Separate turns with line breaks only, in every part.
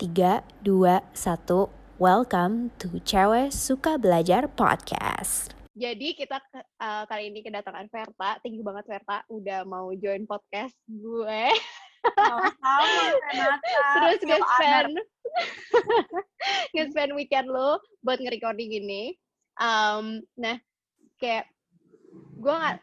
3, 2, 1 Welcome to Cewek Suka Belajar Podcast.
Jadi kita uh, kali ini kedatangan Verta. Thank you banget Verta. Udah mau join podcast gue.
Sama-sama
Terus nge-spend Nge-spend weekend lo buat nge-recording ini. Um, Nah kayak gue gak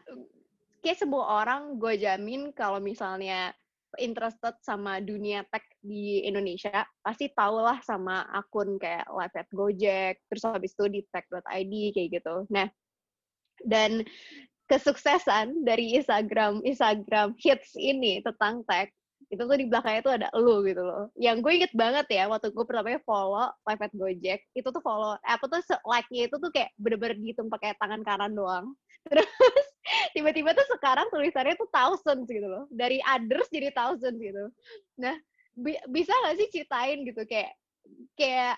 kayak semua orang gue jamin kalau misalnya interested sama dunia tech di Indonesia pasti tau lah sama akun kayak live at Gojek terus habis itu di tech.id kayak gitu. Nah dan kesuksesan dari Instagram Instagram hits ini tentang tech itu tuh di belakangnya tuh ada lu gitu loh. Yang gue inget banget ya waktu gue pertamanya follow live at Gojek, itu tuh follow apa tuh like-nya itu tuh kayak bener-bener dihitung pakai tangan kanan doang. Terus tiba-tiba tuh sekarang tulisannya tuh thousands gitu loh. Dari others jadi thousands gitu. Nah, bi bisa gak sih ceritain gitu kayak kayak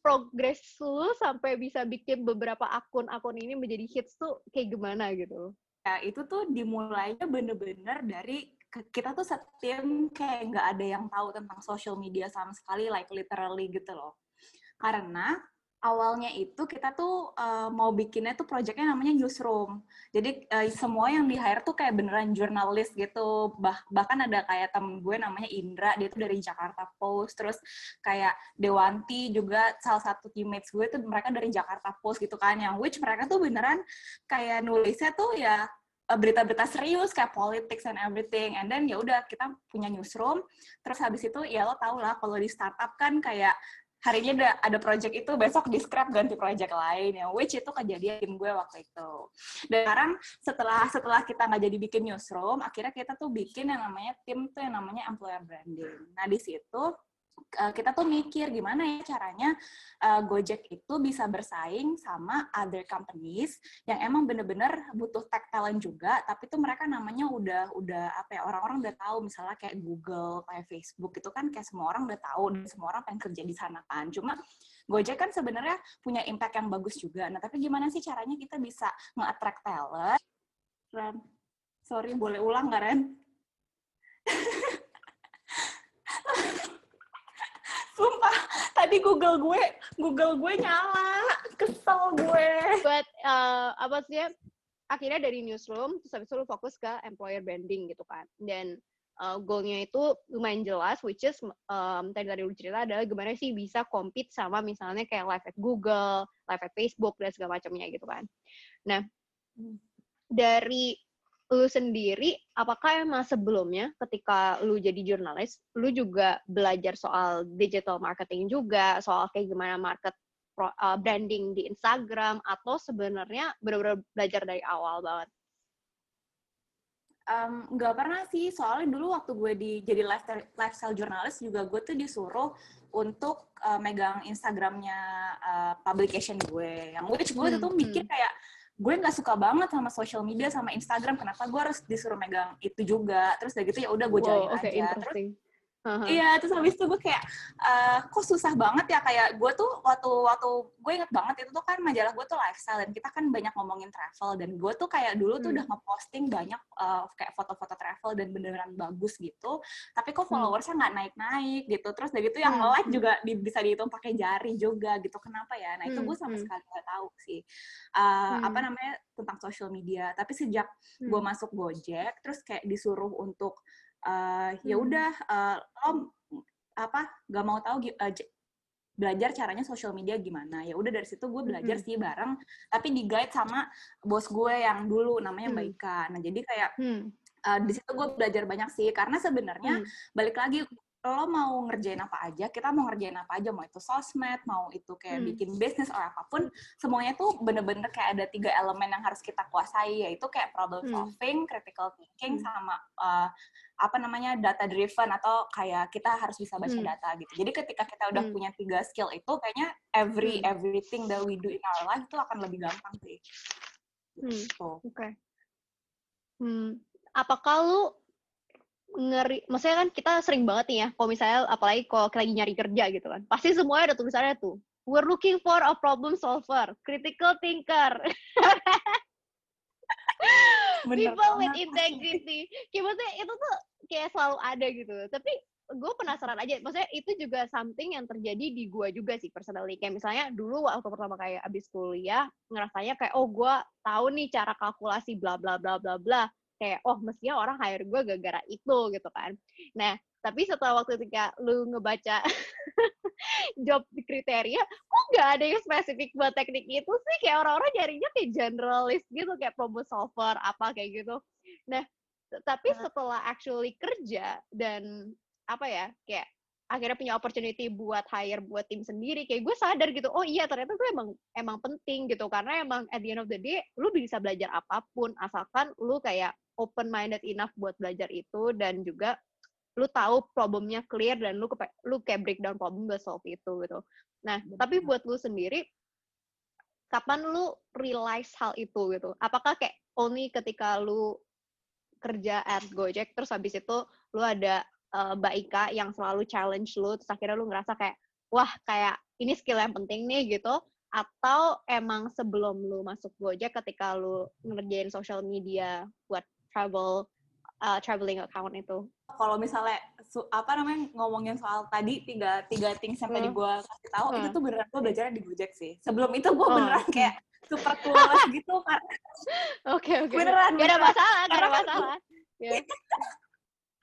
progres lu sampai bisa bikin beberapa akun-akun ini menjadi hits tuh kayak gimana gitu?
Ya, itu tuh dimulainya bener-bener dari kita tuh setim kayak nggak ada yang tahu tentang social media sama sekali, like literally gitu loh. Karena awalnya itu kita tuh uh, mau bikinnya tuh projectnya namanya newsroom. Jadi uh, semua yang di hire tuh kayak beneran jurnalis gitu. Bah bahkan ada kayak temen gue namanya Indra, dia tuh dari Jakarta Post. Terus kayak Dewanti juga salah satu teammates gue tuh mereka dari Jakarta Post gitu kan. Yang which mereka tuh beneran kayak nulisnya tuh ya berita-berita serius kayak politics and everything and then ya udah kita punya newsroom terus habis itu ya lo tau lah kalau di startup kan kayak hari ini ada, ada project itu, besok di scrap ganti project lain, ya, which itu kejadian gue waktu itu. Dan sekarang setelah setelah kita nggak jadi bikin newsroom, akhirnya kita tuh bikin yang namanya tim tuh yang namanya employer branding. Nah di situ uh, kita tuh mikir gimana ya caranya uh, Gojek itu bisa bersaing sama other companies yang emang bener-bener butuh tech talent juga, tapi tuh mereka namanya udah udah apa ya orang-orang udah tahu misalnya kayak Google, kayak Facebook itu kan kayak semua orang udah tahu dan semua orang pengen kerja di sana kan. Cuma Gojek kan sebenarnya punya impact yang bagus juga. Nah, tapi gimana sih caranya kita bisa nge-attract talent? Ren, sorry, boleh ulang nggak, Ren? Sumpah, tadi Google gue, Google gue nyala, kesel gue.
But uh, apa sih? Akhirnya dari newsroom, terus habis itu lu fokus ke employer branding gitu kan. Dan uh, goalnya itu lumayan jelas, which is um, tadi tadi lu cerita adalah gimana sih bisa compete sama misalnya kayak live at Google, live at Facebook dan segala macamnya gitu kan. Nah, dari lu sendiri, apakah emang sebelumnya ketika lu jadi jurnalis, lu juga belajar soal digital marketing juga, soal kayak gimana market uh, branding di Instagram, atau sebenarnya benar-benar belajar dari awal banget?
Um, nggak pernah sih, soalnya dulu waktu gue di jadi lifestyle, lifestyle jurnalis juga gue tuh disuruh untuk uh, megang Instagramnya uh, publication gue, yang which gue hmm, tuh mikir hmm. kayak gue nggak suka banget sama social media sama Instagram. Kenapa gue harus disuruh megang itu juga? Terus dari gitu ya udah gue wow, okay, aja. Terus Uh-huh. Iya, terus habis itu gue kayak, uh, kok susah banget ya kayak gue tuh waktu waktu gue inget banget itu tuh kan majalah gue tuh lifestyle dan kita kan banyak ngomongin travel dan gue tuh kayak dulu tuh hmm. udah ngeposting banyak uh, kayak foto-foto travel dan beneran bagus gitu, tapi kok hmm. followersnya nggak naik-naik gitu, terus dari itu yang hmm. like juga di, bisa dihitung pakai jari juga gitu, kenapa ya? Nah itu gue sama sekali gak tahu sih uh, hmm. apa namanya tentang social media, tapi sejak hmm. gue masuk Gojek, terus kayak disuruh untuk uh, ya hmm. udah uh, lo apa gak mau tahu uh, belajar caranya social media gimana ya udah dari situ gue belajar hmm. sih bareng tapi di guide sama bos gue yang dulu namanya Mbak hmm. Ika nah jadi kayak hmm. uh, di situ gue belajar banyak sih karena sebenarnya hmm. balik lagi lo mau ngerjain apa aja, kita mau ngerjain apa aja, mau itu sosmed, mau itu kayak hmm. bikin bisnis atau apa pun, semuanya tuh bener-bener kayak ada tiga elemen yang harus kita kuasai, yaitu kayak problem hmm. solving, hmm. critical thinking, hmm. sama uh, apa namanya data driven atau kayak kita harus bisa baca hmm. data gitu. Jadi ketika kita udah hmm. punya tiga skill itu, kayaknya every hmm. everything that we do in our life itu akan lebih gampang sih.
Hmm. Gitu. Oke. Okay. Hmm. Apakah lu ngeri, maksudnya kan kita sering banget nih ya, kalau misalnya apalagi kalau lagi nyari kerja gitu kan, pasti semuanya ada tulisannya tuh, we're looking for a problem solver, critical thinker. People with integrity. Kayak maksudnya itu tuh kayak selalu ada gitu. Tapi gue penasaran aja maksudnya itu juga something yang terjadi di gue juga sih personally kayak misalnya dulu waktu pertama kayak abis kuliah ngerasanya kayak oh gue tahu nih cara kalkulasi bla bla bla bla bla kayak oh mestinya orang hire gue gara-gara itu gitu kan. Nah tapi setelah waktu ketika lu ngebaca job kriteria kok nggak ada yang spesifik buat teknik itu sih? Kayak orang-orang nyarinya kayak generalist gitu kayak problem solver apa kayak gitu. Nah tapi setelah actually kerja dan apa ya kayak akhirnya punya opportunity buat hire buat tim sendiri kayak gue sadar gitu oh iya ternyata gue emang emang penting gitu. Karena emang at the end of the day lu bisa belajar apa pun asalkan lu kayak open minded enough buat belajar itu dan juga lu tahu problemnya clear dan lu kepe, lu kayak breakdown problem buat solve itu gitu. Nah tapi buat lu sendiri kapan lu realize hal itu gitu? Apakah kayak only ketika lu kerja at Gojek terus habis itu lu ada uh, Mbak Ika yang selalu challenge lu terus akhirnya lu ngerasa kayak wah kayak ini skill yang penting nih gitu? Atau emang sebelum lu masuk Gojek ketika lu ngerjain social media buat travel uh, traveling account itu
kalau misalnya su, apa namanya ngomongin soal tadi tiga tiga things yang hmm. tadi gue kasih tahu hmm. itu tuh beneran gue belajarnya di Gojek sih sebelum itu gue oh. beneran kayak super clueless gitu kan
oke oke beneran gak ada masalah gak ada kan masalah yeah.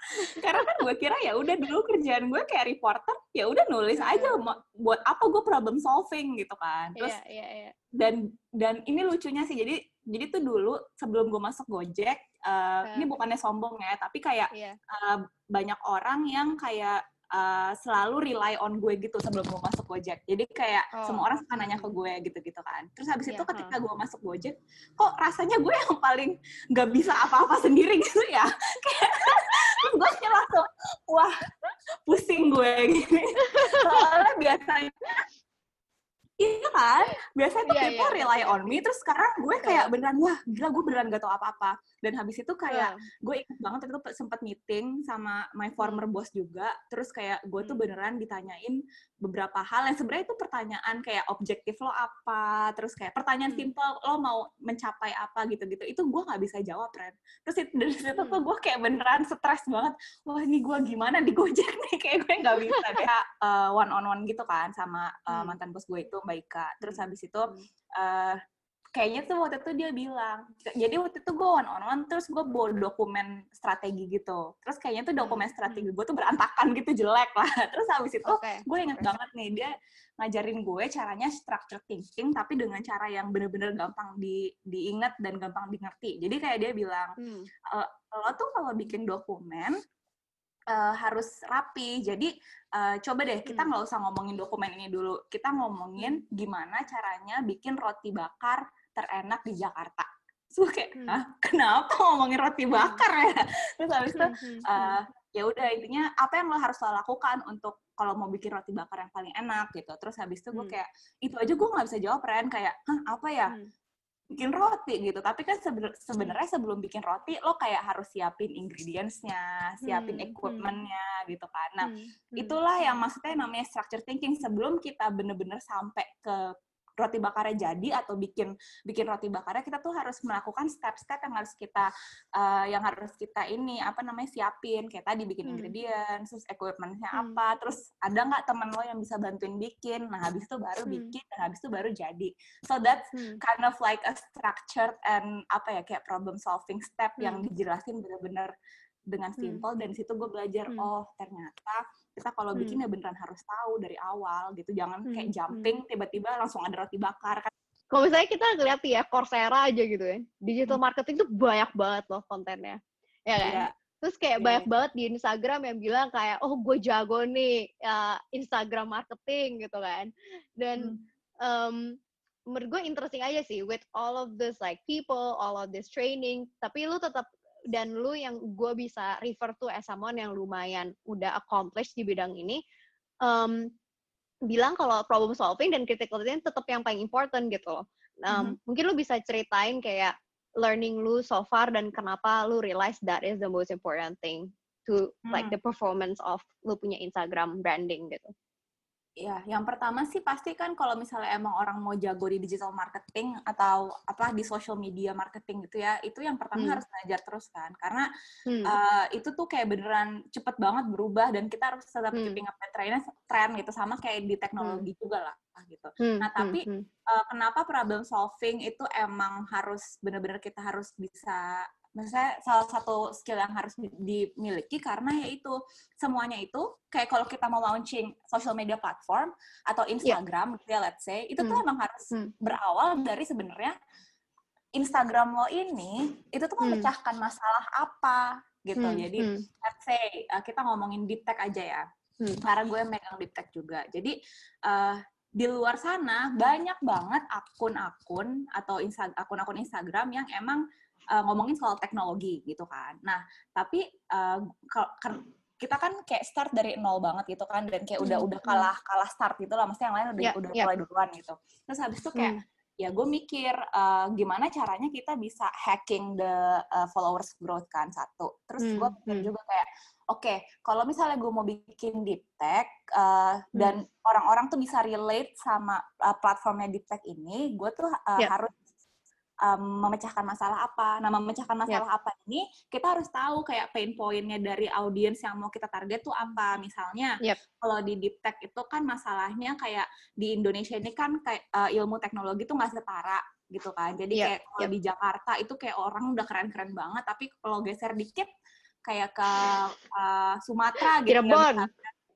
karena kan gue kira ya udah dulu kerjaan gue kayak reporter ya udah nulis yeah. aja buat apa gue problem solving gitu kan terus yeah, yeah, yeah. dan dan ini lucunya sih jadi jadi tuh dulu sebelum gue masuk Gojek uh, ini bukannya sombong ya tapi kayak yeah. Iya. uh, banyak orang yang kayak uh, selalu rely on gue gitu sebelum gue masuk Gojek. Jadi kayak oh. semua orang suka nanya ke gue gitu-gitu kan. Terus habis yeah, itu ketika gue masuk Gojek, kok rasanya gue yang paling nggak bisa apa-apa sendiri gitu ya. Kayak terus gue langsung, wah pusing gue gitu. Soalnya biasanya Iya kan? Biasanya tuh yeah, people yeah. rely on me, terus sekarang gue kayak beneran, wah gila gue beneran gak tau apa-apa. Dan habis itu kayak, yeah. gue inget banget itu sempat meeting sama my former hmm. boss juga, terus kayak gue tuh hmm. beneran ditanyain beberapa hal yang sebenarnya itu pertanyaan kayak objektif lo apa, terus kayak pertanyaan hmm. simple, lo mau mencapai apa gitu-gitu, itu gue gak bisa jawab, Ren. Terus itu, dari situ tuh gue kayak beneran stres banget, wah ini gue gimana di Gojek nih, kayak gue gak bisa. Kayak uh, one on one gitu kan sama uh, mantan bos gue itu, Mbak Ika. Terus habis itu uh, kayaknya tuh waktu itu dia bilang, jadi waktu itu gue one on one terus gue bawa dokumen strategi gitu. Terus kayaknya tuh dokumen strategi gue tuh berantakan gitu jelek lah. Terus habis itu okay. gue inget banget nih dia ngajarin gue caranya structure thinking tapi dengan cara yang bener-bener gampang di diingat dan gampang di ngerti. Jadi kayak dia bilang, hmm. e, lo tuh kalau bikin dokumen uh, harus rapi. Jadi uh, coba deh kita hmm. nggak usah ngomongin dokumen ini dulu. Kita ngomongin hmm. gimana caranya bikin roti bakar terenak di Jakarta. So kayak, hmm. ah, kenapa ngomongin roti bakar ya? Terus habis itu uh, ya udah intinya apa yang lo harus lo lakukan untuk kalau mau bikin roti bakar yang paling enak gitu. Terus habis itu gue kayak itu aja gue nggak bisa jawab Ren kayak, Hah, apa ya? Hmm bikin roti gitu. Tapi kan sebenarnya sebelum bikin roti lo kayak harus siapin ingredientsnya, siapin hmm, hmm. equipmentnya hmm. gitu kan. Nah hmm, hmm. itulah yang maksudnya namanya structure thinking sebelum kita bener-bener sampai ke roti bakarnya jadi atau bikin bikin roti bakarnya kita tuh harus melakukan step-step yang harus kita uh, yang harus kita ini apa namanya siapin kayak tadi bikin hmm. ingredients terus equipmentnya hmm. apa terus ada nggak teman lo yang bisa bantuin bikin nah habis itu baru hmm. bikin dan habis itu baru jadi so that's hmm. kind of like a structured and apa ya kayak problem solving step hmm. yang dijelasin benar-benar dengan hmm. simple hmm. dan situ gue belajar hmm. oh ternyata kita kalau hmm. bikin ya beneran harus tahu dari awal gitu jangan hmm. kayak hmm. jumping tiba-tiba langsung ada roti bakar kan
kalau misalnya kita ngeliat ya Coursera aja gitu ya digital hmm. marketing tuh banyak banget loh kontennya ya kan yeah. terus kayak yeah. banyak banget di Instagram yang bilang kayak oh gue jago nih uh, Instagram marketing gitu kan dan hmm. um, menurut gue interesting aja sih with all of this like people all of this training tapi lu tetap dan lu yang gue bisa refer to as someone yang lumayan udah accomplished di bidang ini um, bilang kalau problem solving dan critical thinking tetap yang paling important gitu loh. Um, mm-hmm. Mungkin lu bisa ceritain kayak learning lu so far dan kenapa lu realize that is the most important thing to mm. like the performance of lu punya Instagram branding gitu.
Ya, yang pertama sih pasti kan kalau misalnya emang orang mau jago di digital marketing atau apa di social media marketing gitu ya, itu yang pertama hmm. harus belajar terus kan, karena hmm. uh, itu tuh kayak beneran cepet banget berubah dan kita harus tetap hmm. keeping up the trend gitu sama kayak di teknologi hmm. juga lah gitu. Hmm. Nah tapi hmm. uh, kenapa problem solving itu emang harus bener-bener kita harus bisa maksudnya salah satu skill yang harus dimiliki karena yaitu semuanya itu kayak kalau kita mau launching social media platform atau iya. Instagram yeah. gitu ya let's say itu hmm. tuh emang harus hmm. berawal dari sebenarnya Instagram lo ini itu tuh hmm. memecahkan hmm. masalah apa gitu hmm. jadi hmm. let's say uh, kita ngomongin deep tech aja ya hmm. karena gue megang deep tech juga jadi uh, di luar sana banyak banget akun-akun atau akun-akun Instagram yang emang uh, ngomongin soal teknologi gitu kan. Nah, tapi uh, kita kan kayak start dari nol banget gitu kan dan kayak udah hmm. udah kalah kalah start gitu lah maksudnya yang lain udah yeah, udah yeah. mulai duluan gitu terus habis itu kayak hmm. ya gue mikir uh, gimana caranya kita bisa hacking the uh, followers growth kan satu terus hmm. gue pikir hmm. juga kayak oke okay, kalau misalnya gue mau bikin deep tech uh, hmm. dan orang-orang tuh bisa relate sama uh, platformnya deep tech ini gue tuh uh, yeah. harus um, memecahkan masalah apa. Nah, memecahkan masalah yep. apa ini kita harus tahu kayak pain pointnya dari audiens yang mau kita target tuh apa. Misalnya, yep. kalau di deep tech itu kan masalahnya kayak di Indonesia ini kan kayak uh, ilmu teknologi tuh nggak setara gitu kan. Jadi yep. kayak kalau yep. di Jakarta itu kayak orang udah keren-keren banget, tapi kalau geser dikit kayak ke uh, Sumatera gitu.
Cirebon.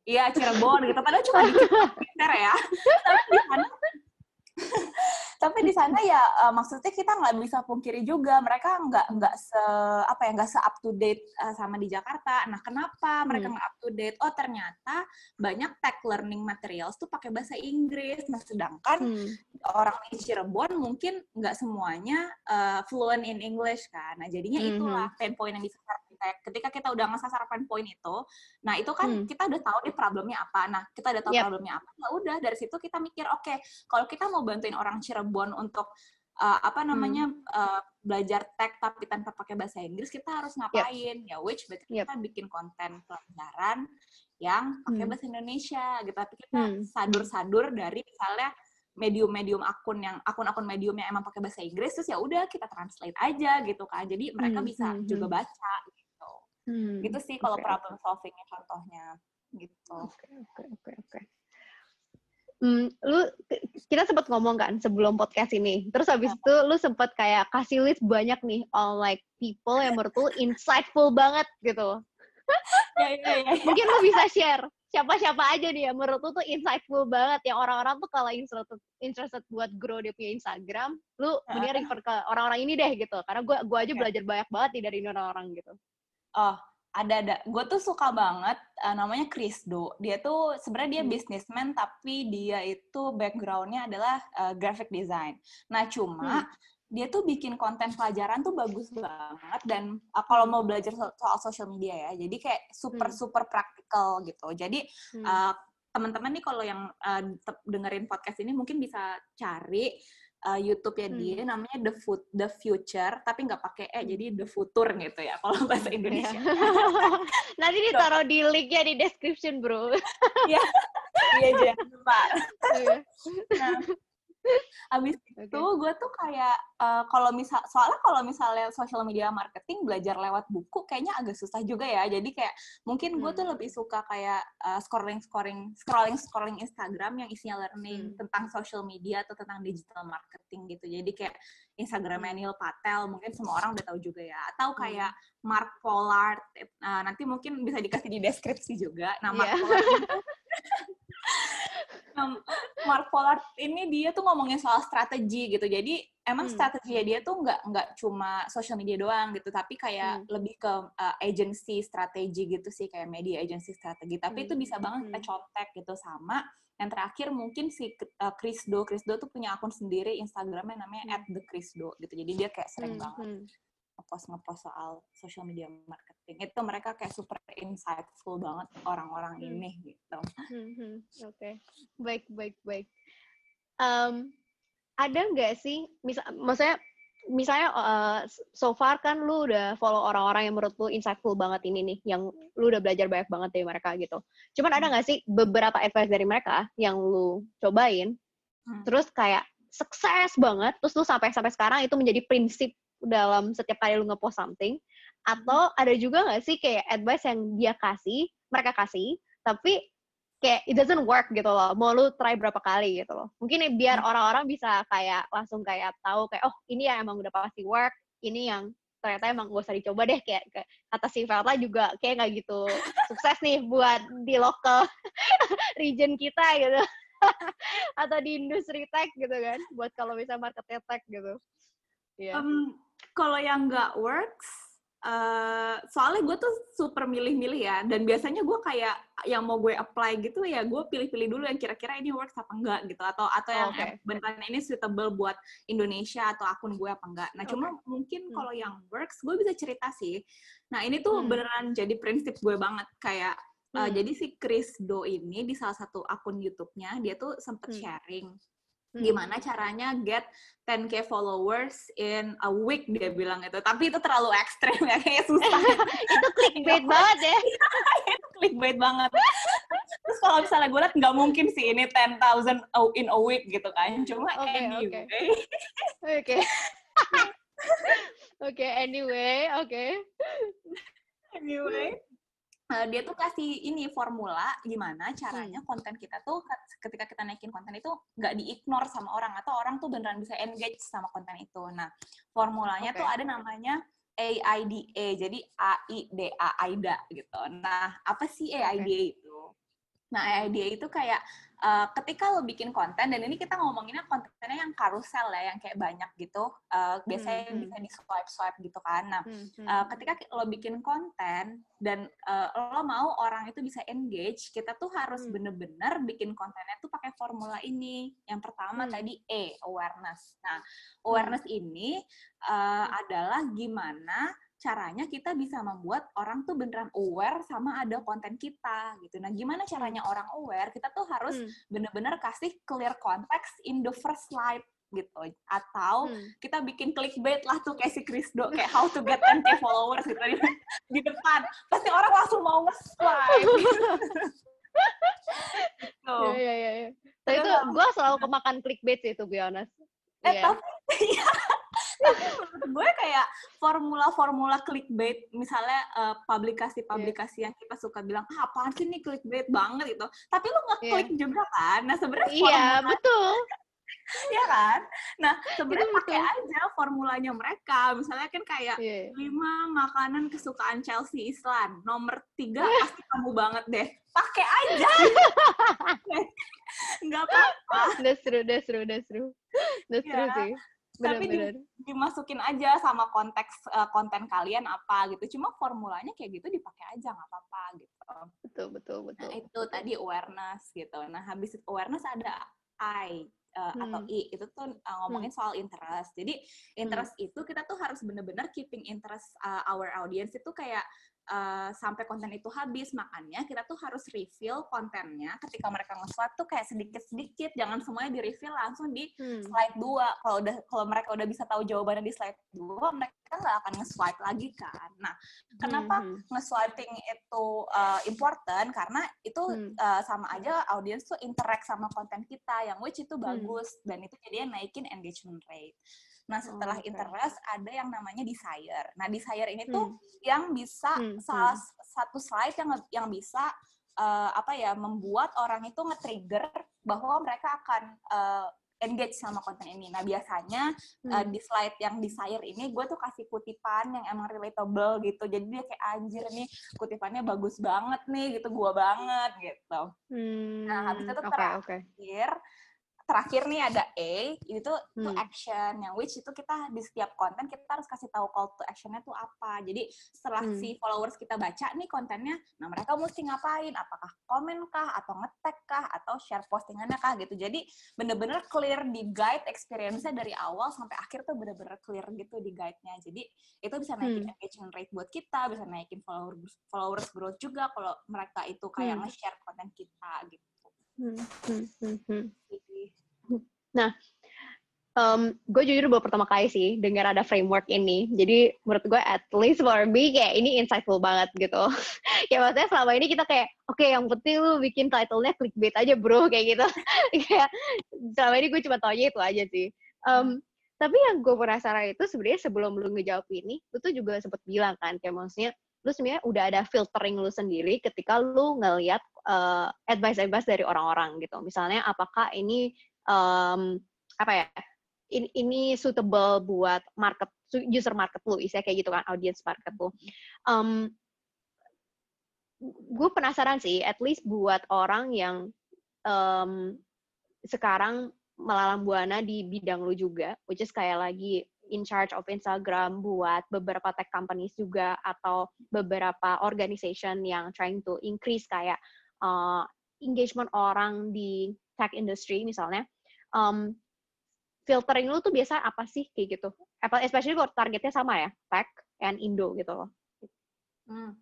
Iya, Cirebon gitu. Padahal cuma dikit geser ya. Tapi di sana tapi di sana ya uh, maksudnya kita nggak bisa pungkiri juga mereka nggak nggak se apa ya nggak se up to date uh, sama di Jakarta. Nah kenapa mereka hmm. nggak up to date? Oh ternyata banyak tech learning materials tuh pakai bahasa Inggris. Nah sedangkan hmm. orang di Cirebon mungkin nggak semuanya uh, fluent in English kan. Nah jadinya hmm. itulah pain point yang bisa ketika kita udah ngesasar pain point itu, nah itu kan hmm. kita udah tahu nih problemnya apa. Nah kita udah tahu yep. problemnya apa, ya udah dari situ kita mikir oke okay, kalau kita mau bantuin orang Cirebon untuk uh, apa namanya hmm. uh, belajar tech tapi tanpa pakai bahasa Inggris kita harus ngapain yep. ya which berarti yep. kita bikin konten pelajaran yang pakai hmm. bahasa Indonesia gitu tapi kita hmm. sadur-sadur dari misalnya medium-medium akun yang akun-akun medium yang emang pakai bahasa Inggris terus ya udah kita translate aja gitu kan jadi mereka hmm. bisa hmm. juga hmm. baca gitu hmm. gitu sih kalau okay. problem solvingnya contohnya gitu
oke oke oke oke Hmm, lu kita sempat ngomong kan sebelum podcast ini. Terus habis iya. itu lu sempat kayak kasih list banyak nih all like people yang menurut lu insightful banget gitu. ya, ya, ya, ya. Mungkin lu bisa share siapa-siapa aja nih ya menurut lu tuh insightful banget yang orang-orang tuh kalau interested, interested buat grow dia punya Instagram, lu mending refer ke orang-orang ini deh gitu. Karena gue gua aja belajar banyak banget nih dari orang-orang gitu.
Oh, ada ada. Gue tuh suka banget uh, namanya Chris Do. Dia tuh sebenarnya dia hmm. businessman tapi dia itu backgroundnya adalah uh, graphic design. Nah cuma hmm dia tuh bikin konten pelajaran tuh bagus banget dan uh, kalau mau belajar so soal social media ya jadi kayak super hmm. super praktikal gitu jadi hmm. uh, teman-teman nih kalau yang uh, dengerin podcast ini mungkin bisa cari uh, YouTube ya hmm. dia namanya The Food The Future tapi nggak pakai eh jadi The Future gitu ya kalau bahasa Indonesia.
Nanti ditaruh di linknya di description bro.
Iya iya jangan lupa. Iya. nah Abis okay. itu gue tuh kayak uh, kalau misal soalnya kalau misalnya social media marketing belajar lewat buku kayaknya agak susah juga ya. Jadi kayak mungkin gue hmm. tuh lebih suka kayak uh, scrolling scrolling scrolling scrolling Instagram yang isinya learning hmm. tentang social media atau tentang digital marketing gitu. Jadi kayak Instagram hmm. Neil Patel mungkin semua orang udah tahu juga ya. Atau kayak hmm. Mark Pollard uh, nanti mungkin bisa dikasih di deskripsi juga. Nah Mark yeah. Pollard Mark Pollard ini dia tuh ngomongin soal strategi gitu. Jadi emang hmm. strateginya dia tuh nggak nggak cuma social media doang gitu, tapi kayak hmm. lebih ke uh, agency strategi gitu sih kayak media agency strategi. Tapi hmm. itu bisa banget kita hmm. contek gitu sama yang terakhir mungkin si uh, Chris Do. Chris Do tuh punya akun sendiri Instagramnya namanya hmm. @thechrisdo gitu. Jadi dia kayak sering hmm. banget hmm ngepost ngepost soal social media marketing itu mereka kayak super insightful banget orang-orang hmm. ini gitu.
Hmm, hmm. Oke, okay. baik baik baik. Um, ada nggak sih, misal, maksudnya misalnya uh, so far kan lu udah follow orang-orang yang menurut lu insightful banget ini nih, yang lu udah belajar banyak banget dari mereka gitu. Cuman ada hmm. nggak sih beberapa advice dari mereka yang lu cobain, hmm. terus kayak sukses banget, terus lu sampai sampai sekarang itu menjadi prinsip dalam setiap kali lu ngepost something, atau ada juga nggak sih kayak advice yang dia kasih, mereka kasih, tapi kayak it doesn't work gitu loh. Mau lu try berapa kali gitu loh. Mungkin biar hmm. orang-orang bisa kayak langsung kayak tahu kayak oh ini ya emang udah pasti work, ini yang ternyata emang gak usah dicoba deh kayak, kata si Velta juga kayak nggak gitu sukses nih buat di local region kita gitu atau di industri tech gitu kan buat kalau bisa market tech gitu.
Yeah. Um, kalau yang nggak works Uh, soalnya gue tuh super milih-milih ya dan biasanya gue kayak yang mau gue apply gitu ya gue pilih-pilih dulu yang kira-kira ini works apa enggak gitu atau atau yang okay. beneran ini suitable buat Indonesia atau akun gue apa enggak nah okay. cuma mungkin hmm. kalau yang works gue bisa cerita sih nah ini tuh hmm. beneran jadi prinsip gue banget kayak uh, jadi si Chris Do ini di salah satu akun YouTube-nya dia tuh sempet hmm. sharing Hmm. gimana caranya get 10k followers in a week dia bilang itu. Tapi itu terlalu ekstrim ya kayak susah.
Itu clickbait banget ya.
Itu clickbait banget. Terus kalau misalnya gue liat nggak mungkin sih ini 10,000 in a week gitu kan. Cuma okay, anyway.
Oke. Oke anyway oke. Okay.
anyway uh, dia tuh kasih ini formula gimana caranya hmm. konten kita tuh ketika kita naikin konten itu nggak diignore sama orang atau orang tuh beneran bisa engage sama konten itu. Nah, formulanya okay. tuh ada namanya AIDA, jadi A-I-D-A, AIDA gitu. Nah, apa sih AIDA okay. itu? Nah, AIDA itu kayak uh, ketika lo bikin konten dan ini kita ngomonginnya kontennya yang karusel ya yang kayak banyak gitu uh, biasanya hmm, hmm. bisa di swipe swipe gitu kan nah hmm, hmm. Uh, ketika lo bikin konten dan uh, lo mau orang itu bisa engage kita tuh harus hmm. bener-bener bikin kontennya tuh pakai formula ini yang pertama hmm. tadi E awareness nah hmm. awareness hmm. ini uh, adalah gimana caranya kita bisa membuat orang tuh beneran aware sama ada konten kita gitu. Nah, gimana caranya orang aware? Kita tuh harus hmm. bener-bener kasih clear context in the first slide gitu atau hmm. kita bikin clickbait lah tuh kayak si Krisdo kayak how to get 10k followers gitu di, di depan pasti orang langsung mau nge-swipe
gitu. Ya, ya, ya, ya. Tapi itu gue selalu kemakan clickbait sih itu, be honest.
Eh, yeah. tapi, ya, gue kayak formula-formula clickbait misalnya uh, publikasi-publikasi yeah. yang kita suka bilang ah apaan sih nih clickbait banget gitu tapi lu ngeklik yeah. juga kan nah sebenarnya
iya yeah, betul
ya kan? Nah, sebenarnya pakai aja formulanya mereka. Misalnya kan kayak yeah. lima makanan kesukaan Chelsea Islan, nomor tiga pasti kamu banget deh. Pakai aja. Nggak apa-apa.
That's true, that's true, that's true. That's yeah. true sih
bener, tapi bener. dimasukin aja sama konteks uh, konten kalian apa gitu cuma formulanya kayak gitu dipakai aja nggak apa-apa gitu
betul betul betul
nah, itu tadi awareness gitu nah habis awareness ada I uh, hmm. atau I itu tuh uh, ngomongin hmm. soal interest. Jadi interest hmm. itu kita tuh harus bener-bener keeping interest uh, our audience itu kayak uh, sampai konten itu habis. Makanya kita tuh harus reveal kontennya ketika mereka nge-swipe tuh kayak sedikit-sedikit, jangan semuanya di-reveal langsung di hmm. slide 2. Kalau udah kalau mereka udah bisa tahu jawabannya di slide 2, mereka nggak akan nge-swipe lagi kan. Nah, kenapa hmm. hmm. nge-swiping itu uh, important? Karena itu hmm. uh, sama aja audience tuh interact sama konten kita yang which itu hmm. bagus hmm. dan itu jadinya naikin engagement rate. Nah, setelah oh, okay. interest ada yang namanya desire. Nah, desire ini hmm. tuh yang bisa hmm. salah hmm. satu slide yang yang bisa uh, apa ya membuat orang itu nge-trigger bahwa mereka akan uh, engage sama konten ini. Nah biasanya hmm. uh, di slide yang desire ini gue tuh kasih kutipan yang emang relatable gitu. Jadi dia kayak anjir nih kutipannya bagus banget nih gitu, gue banget gitu. Hmm. Nah habis itu okay, terakhir okay terakhir nih ada A itu hmm. to action yang which itu kita di setiap konten kita harus kasih tahu call to actionnya tuh apa jadi setelah hmm. si followers kita baca nih kontennya nah mereka mesti ngapain apakah komen kah atau ngetek kah atau share postingannya kah gitu jadi bener-bener clear di guide experience-nya dari awal sampai akhir tuh bener-bener clear gitu di guide-nya jadi itu bisa naikin hmm. engagement rate buat kita bisa naikin followers followers growth juga kalau mereka itu kayak hmm. nge-share konten kita gitu
Hmm, hmm, hmm, hmm. Nah, um, gue jujur baru pertama kali sih dengar ada framework ini. Jadi menurut gue at least for me kayak ini insightful banget gitu. ya maksudnya selama ini kita kayak oke okay, yang penting lu bikin title-nya clickbait aja bro kayak gitu. kayak selama ini gue cuma tau aja itu aja sih. Um, tapi yang gue penasaran itu sebenarnya sebelum lu ngejawab ini, lu tuh juga sempet bilang kan kayak maksudnya lu sebenarnya udah ada filtering lu sendiri ketika lu ngelihat uh, advice-advice dari orang-orang gitu. Misalnya apakah ini um, apa ya in, ini suitable buat market user market lu, isinya kayak gitu kan, audience market lu. Um, gue penasaran sih, at least buat orang yang um, sekarang melalang buana di bidang lu juga, which is kayak lagi in charge of Instagram buat beberapa tech companies juga atau beberapa organization yang trying to increase kayak uh, engagement orang di tech industry misalnya. Um, filtering lu tuh biasa apa sih kayak gitu? Especially kalau targetnya sama ya, tech and Indo gitu loh.
Hmm.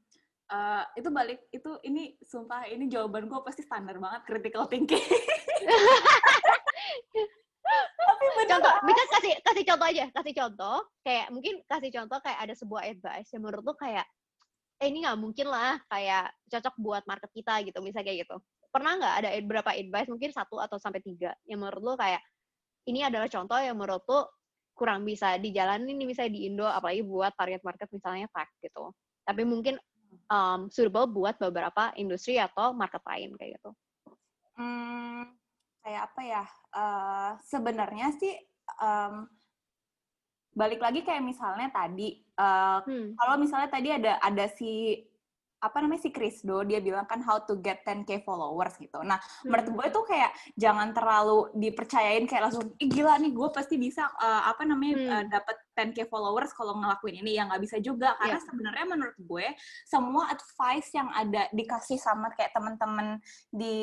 Uh, itu balik itu ini sumpah ini jawaban gue pasti standar banget critical thinking.
Tapi bener contoh, bisa kasih kasih contoh aja, kasih contoh kayak mungkin kasih contoh kayak ada sebuah advice yang menurut lu kayak eh ini nggak mungkin lah kayak cocok buat market kita gitu misalnya kayak gitu. Pernah nggak ada beberapa advice mungkin satu atau sampai tiga yang menurut lu kayak ini adalah contoh yang menurut tuh kurang bisa dijalanin nih misalnya di Indo apalagi buat target market misalnya tech gitu. Tapi mungkin um, suitable buat beberapa industri atau market lain kayak gitu.
Hmm, kayak apa ya? Uh, Sebenarnya sih um, balik lagi kayak misalnya tadi, uh, hmm. kalau misalnya tadi ada ada si apa namanya si Krisdo dia bilang kan how to get 10k followers gitu. Nah, hmm. menurut gue tuh kayak jangan terlalu dipercayain kayak langsung ih gila nih gue pasti bisa uh, apa namanya hmm. uh, dapat 10k followers kalau ngelakuin ini ya nggak bisa juga karena yeah. sebenarnya menurut gue semua advice yang ada dikasih sama kayak teman-teman di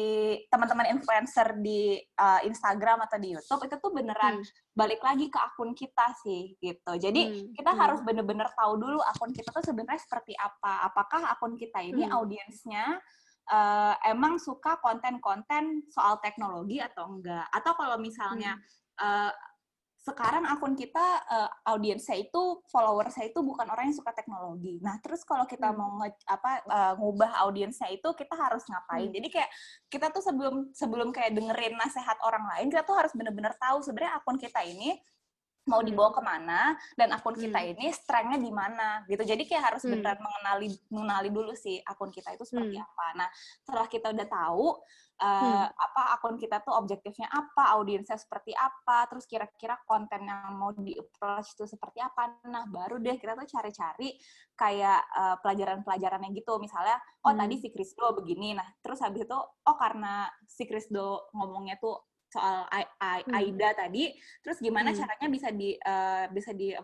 teman-teman influencer di uh, Instagram atau di YouTube itu tuh beneran hmm. balik lagi ke akun kita sih gitu. Jadi hmm. kita hmm. harus bener-bener tahu dulu akun kita tuh sebenarnya seperti apa. Apakah akun kita ini hmm. audiensnya uh, emang suka konten-konten soal teknologi atau enggak? Atau kalau misalnya hmm. uh, sekarang akun kita uh, audiensnya itu follower saya itu bukan orang yang suka teknologi. Nah, terus kalau kita hmm. mau nge, apa uh, ngubah audiensnya itu kita harus ngapain? Hmm. Jadi kayak kita tuh sebelum sebelum kayak dengerin nasihat orang lain, kita tuh harus bener-bener tahu sebenarnya akun kita ini mau dibawa ke mana dan akun kita hmm. ini strengthnya di mana gitu jadi kayak harus hmm. beneran mengenali mengenali dulu sih akun kita itu seperti hmm. apa nah setelah kita udah tahu uh, hmm. apa akun kita tuh objektifnya apa audiensnya seperti apa terus kira-kira konten yang mau di approach itu seperti apa nah baru deh kita tuh cari-cari kayak uh, pelajaran-pelajarannya gitu misalnya oh hmm. tadi si Krisdo begini nah terus habis itu oh karena si Krisdo ngomongnya tuh soal hmm. AIDA hmm. tadi, terus gimana hmm. caranya bisa di uh, bisa di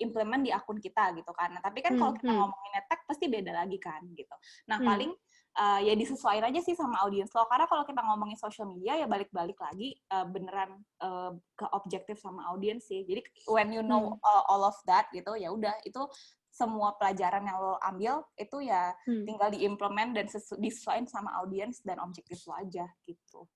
implement di akun kita gitu kan. Nah, tapi kan hmm. kalau kita hmm. ngomongin tag pasti beda lagi kan gitu. Nah, hmm. paling uh, ya disesuaikan aja sih sama audiens lo karena kalau kita ngomongin social media ya balik-balik lagi uh, beneran uh, ke objektif sama audiens sih. Jadi when you know hmm. all, all of that gitu ya udah itu semua pelajaran yang lo ambil itu ya hmm. tinggal diimplement dan disesuaikan sama audiens dan objektif lo aja gitu.